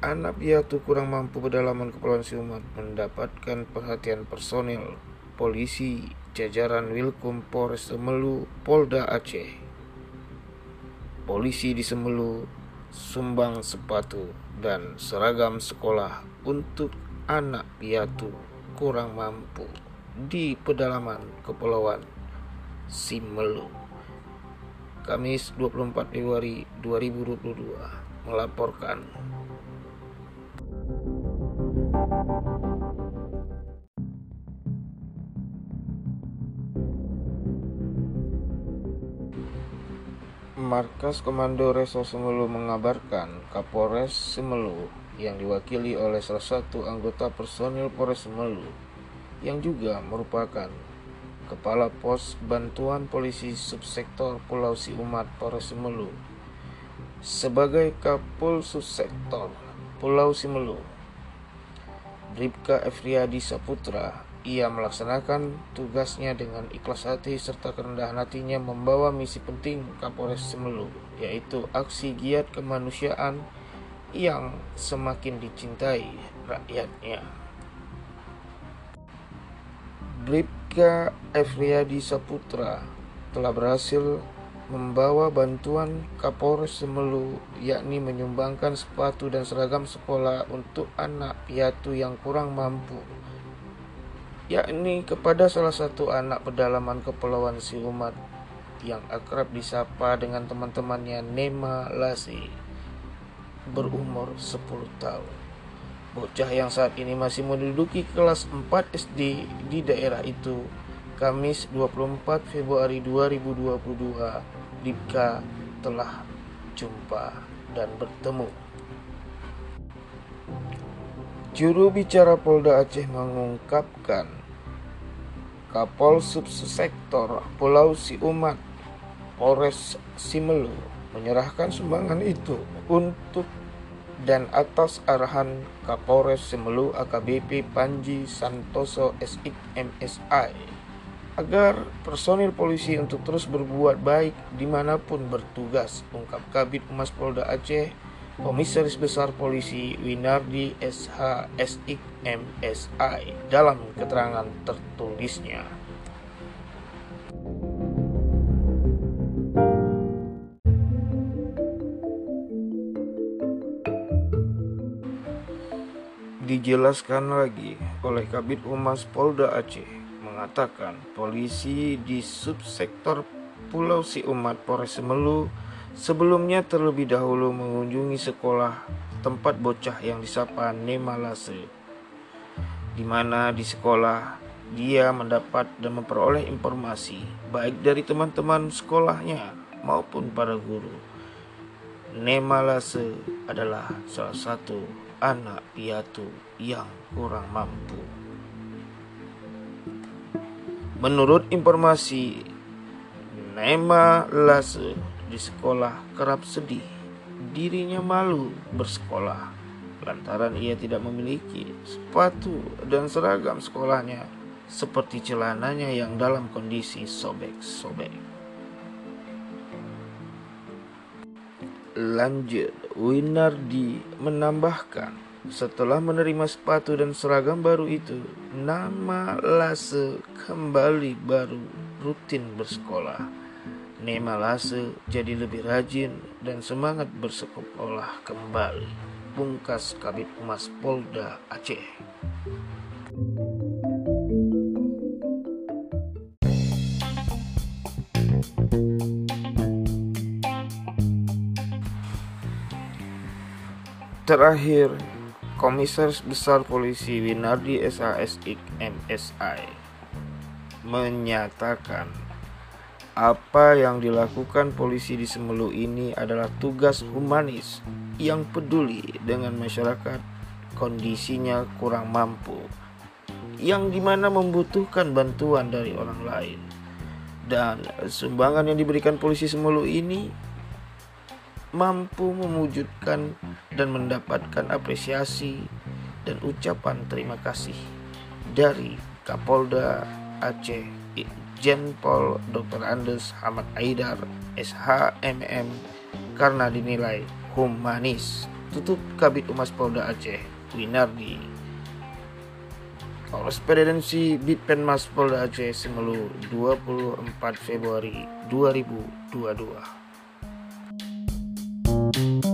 anak piatu kurang mampu pedalaman Kepulauan Siumat mendapatkan perhatian personil polisi jajaran Wilkum Polres Semelu Polda Aceh. Polisi di Semelu sumbang sepatu dan seragam sekolah untuk anak piatu kurang mampu di pedalaman Kepulauan Simelu. Kamis 24 Februari 2022 melaporkan Markas Komando Reso Semelu mengabarkan Kapolres Semelu yang diwakili oleh salah satu anggota personil Polres Semelu yang juga merupakan Kepala Pos Bantuan Polisi Subsektor Pulau Siumat Polres Semelu sebagai Kapol Subsektor Pulau Simelu. Bribka Efriadi Saputra ia melaksanakan tugasnya dengan ikhlas hati serta kerendahan hatinya membawa misi penting Kapolres Semelu, yaitu aksi giat kemanusiaan yang semakin dicintai rakyatnya. Bribka Efriadi Saputra telah berhasil membawa bantuan Kapolres Semelu yakni menyumbangkan sepatu dan seragam sekolah untuk anak piatu yang kurang mampu yakni kepada salah satu anak pedalaman Kepulauan Siumat yang akrab disapa dengan teman-temannya Nema Lasi berumur 10 tahun. Bocah yang saat ini masih menduduki kelas 4 SD di daerah itu Kamis 24 Februari 2022 Dipka telah jumpa dan bertemu. Juru bicara Polda Aceh mengungkapkan Kapol Subsektor Pulau Siumat Polres Simelu menyerahkan sumbangan itu untuk dan atas arahan Kapolres Simelu AKBP Panji Santoso SIK MSI agar personil polisi untuk terus berbuat baik di mana pun bertugas ungkap Kabit Humas Polda Aceh Komisaris Besar Polisi Winardi SH SIK MSI dalam keterangan tertulisnya. Dijelaskan lagi oleh Kabit Humas Polda Aceh mengatakan polisi di subsektor Pulau Siumat Polres Semelu sebelumnya terlebih dahulu mengunjungi sekolah tempat bocah yang disapa Nemalase di mana di sekolah dia mendapat dan memperoleh informasi baik dari teman-teman sekolahnya maupun para guru. Nemalase adalah salah satu anak piatu yang kurang mampu. Menurut informasi, Nemalase di sekolah kerap sedih. Dirinya malu bersekolah lantaran ia tidak memiliki sepatu dan seragam sekolahnya seperti celananya yang dalam kondisi sobek-sobek. Lanjut, Winardi menambahkan, setelah menerima sepatu dan seragam baru itu, nama Lase kembali baru rutin bersekolah. Nema Lase jadi lebih rajin dan semangat bersekolah kembali. Pungkas Kabit Humas Polda Aceh. Terakhir, Komisaris Besar Polisi Winardi SASIK MSI menyatakan apa yang dilakukan polisi di Semelu ini adalah tugas humanis yang peduli dengan masyarakat. Kondisinya kurang mampu yang di mana membutuhkan bantuan dari orang lain. Dan sumbangan yang diberikan polisi Semulu ini mampu mewujudkan dan mendapatkan apresiasi dan ucapan terima kasih dari Kapolda Aceh Jenpol Dr. Andes Hamad Aidar SHMM karena dinilai humanis tutup Kabit Humas Polda Aceh Winardi Korespondensi Bitpenmas Polda Aceh Semelu 24 Februari 2022 Thank you.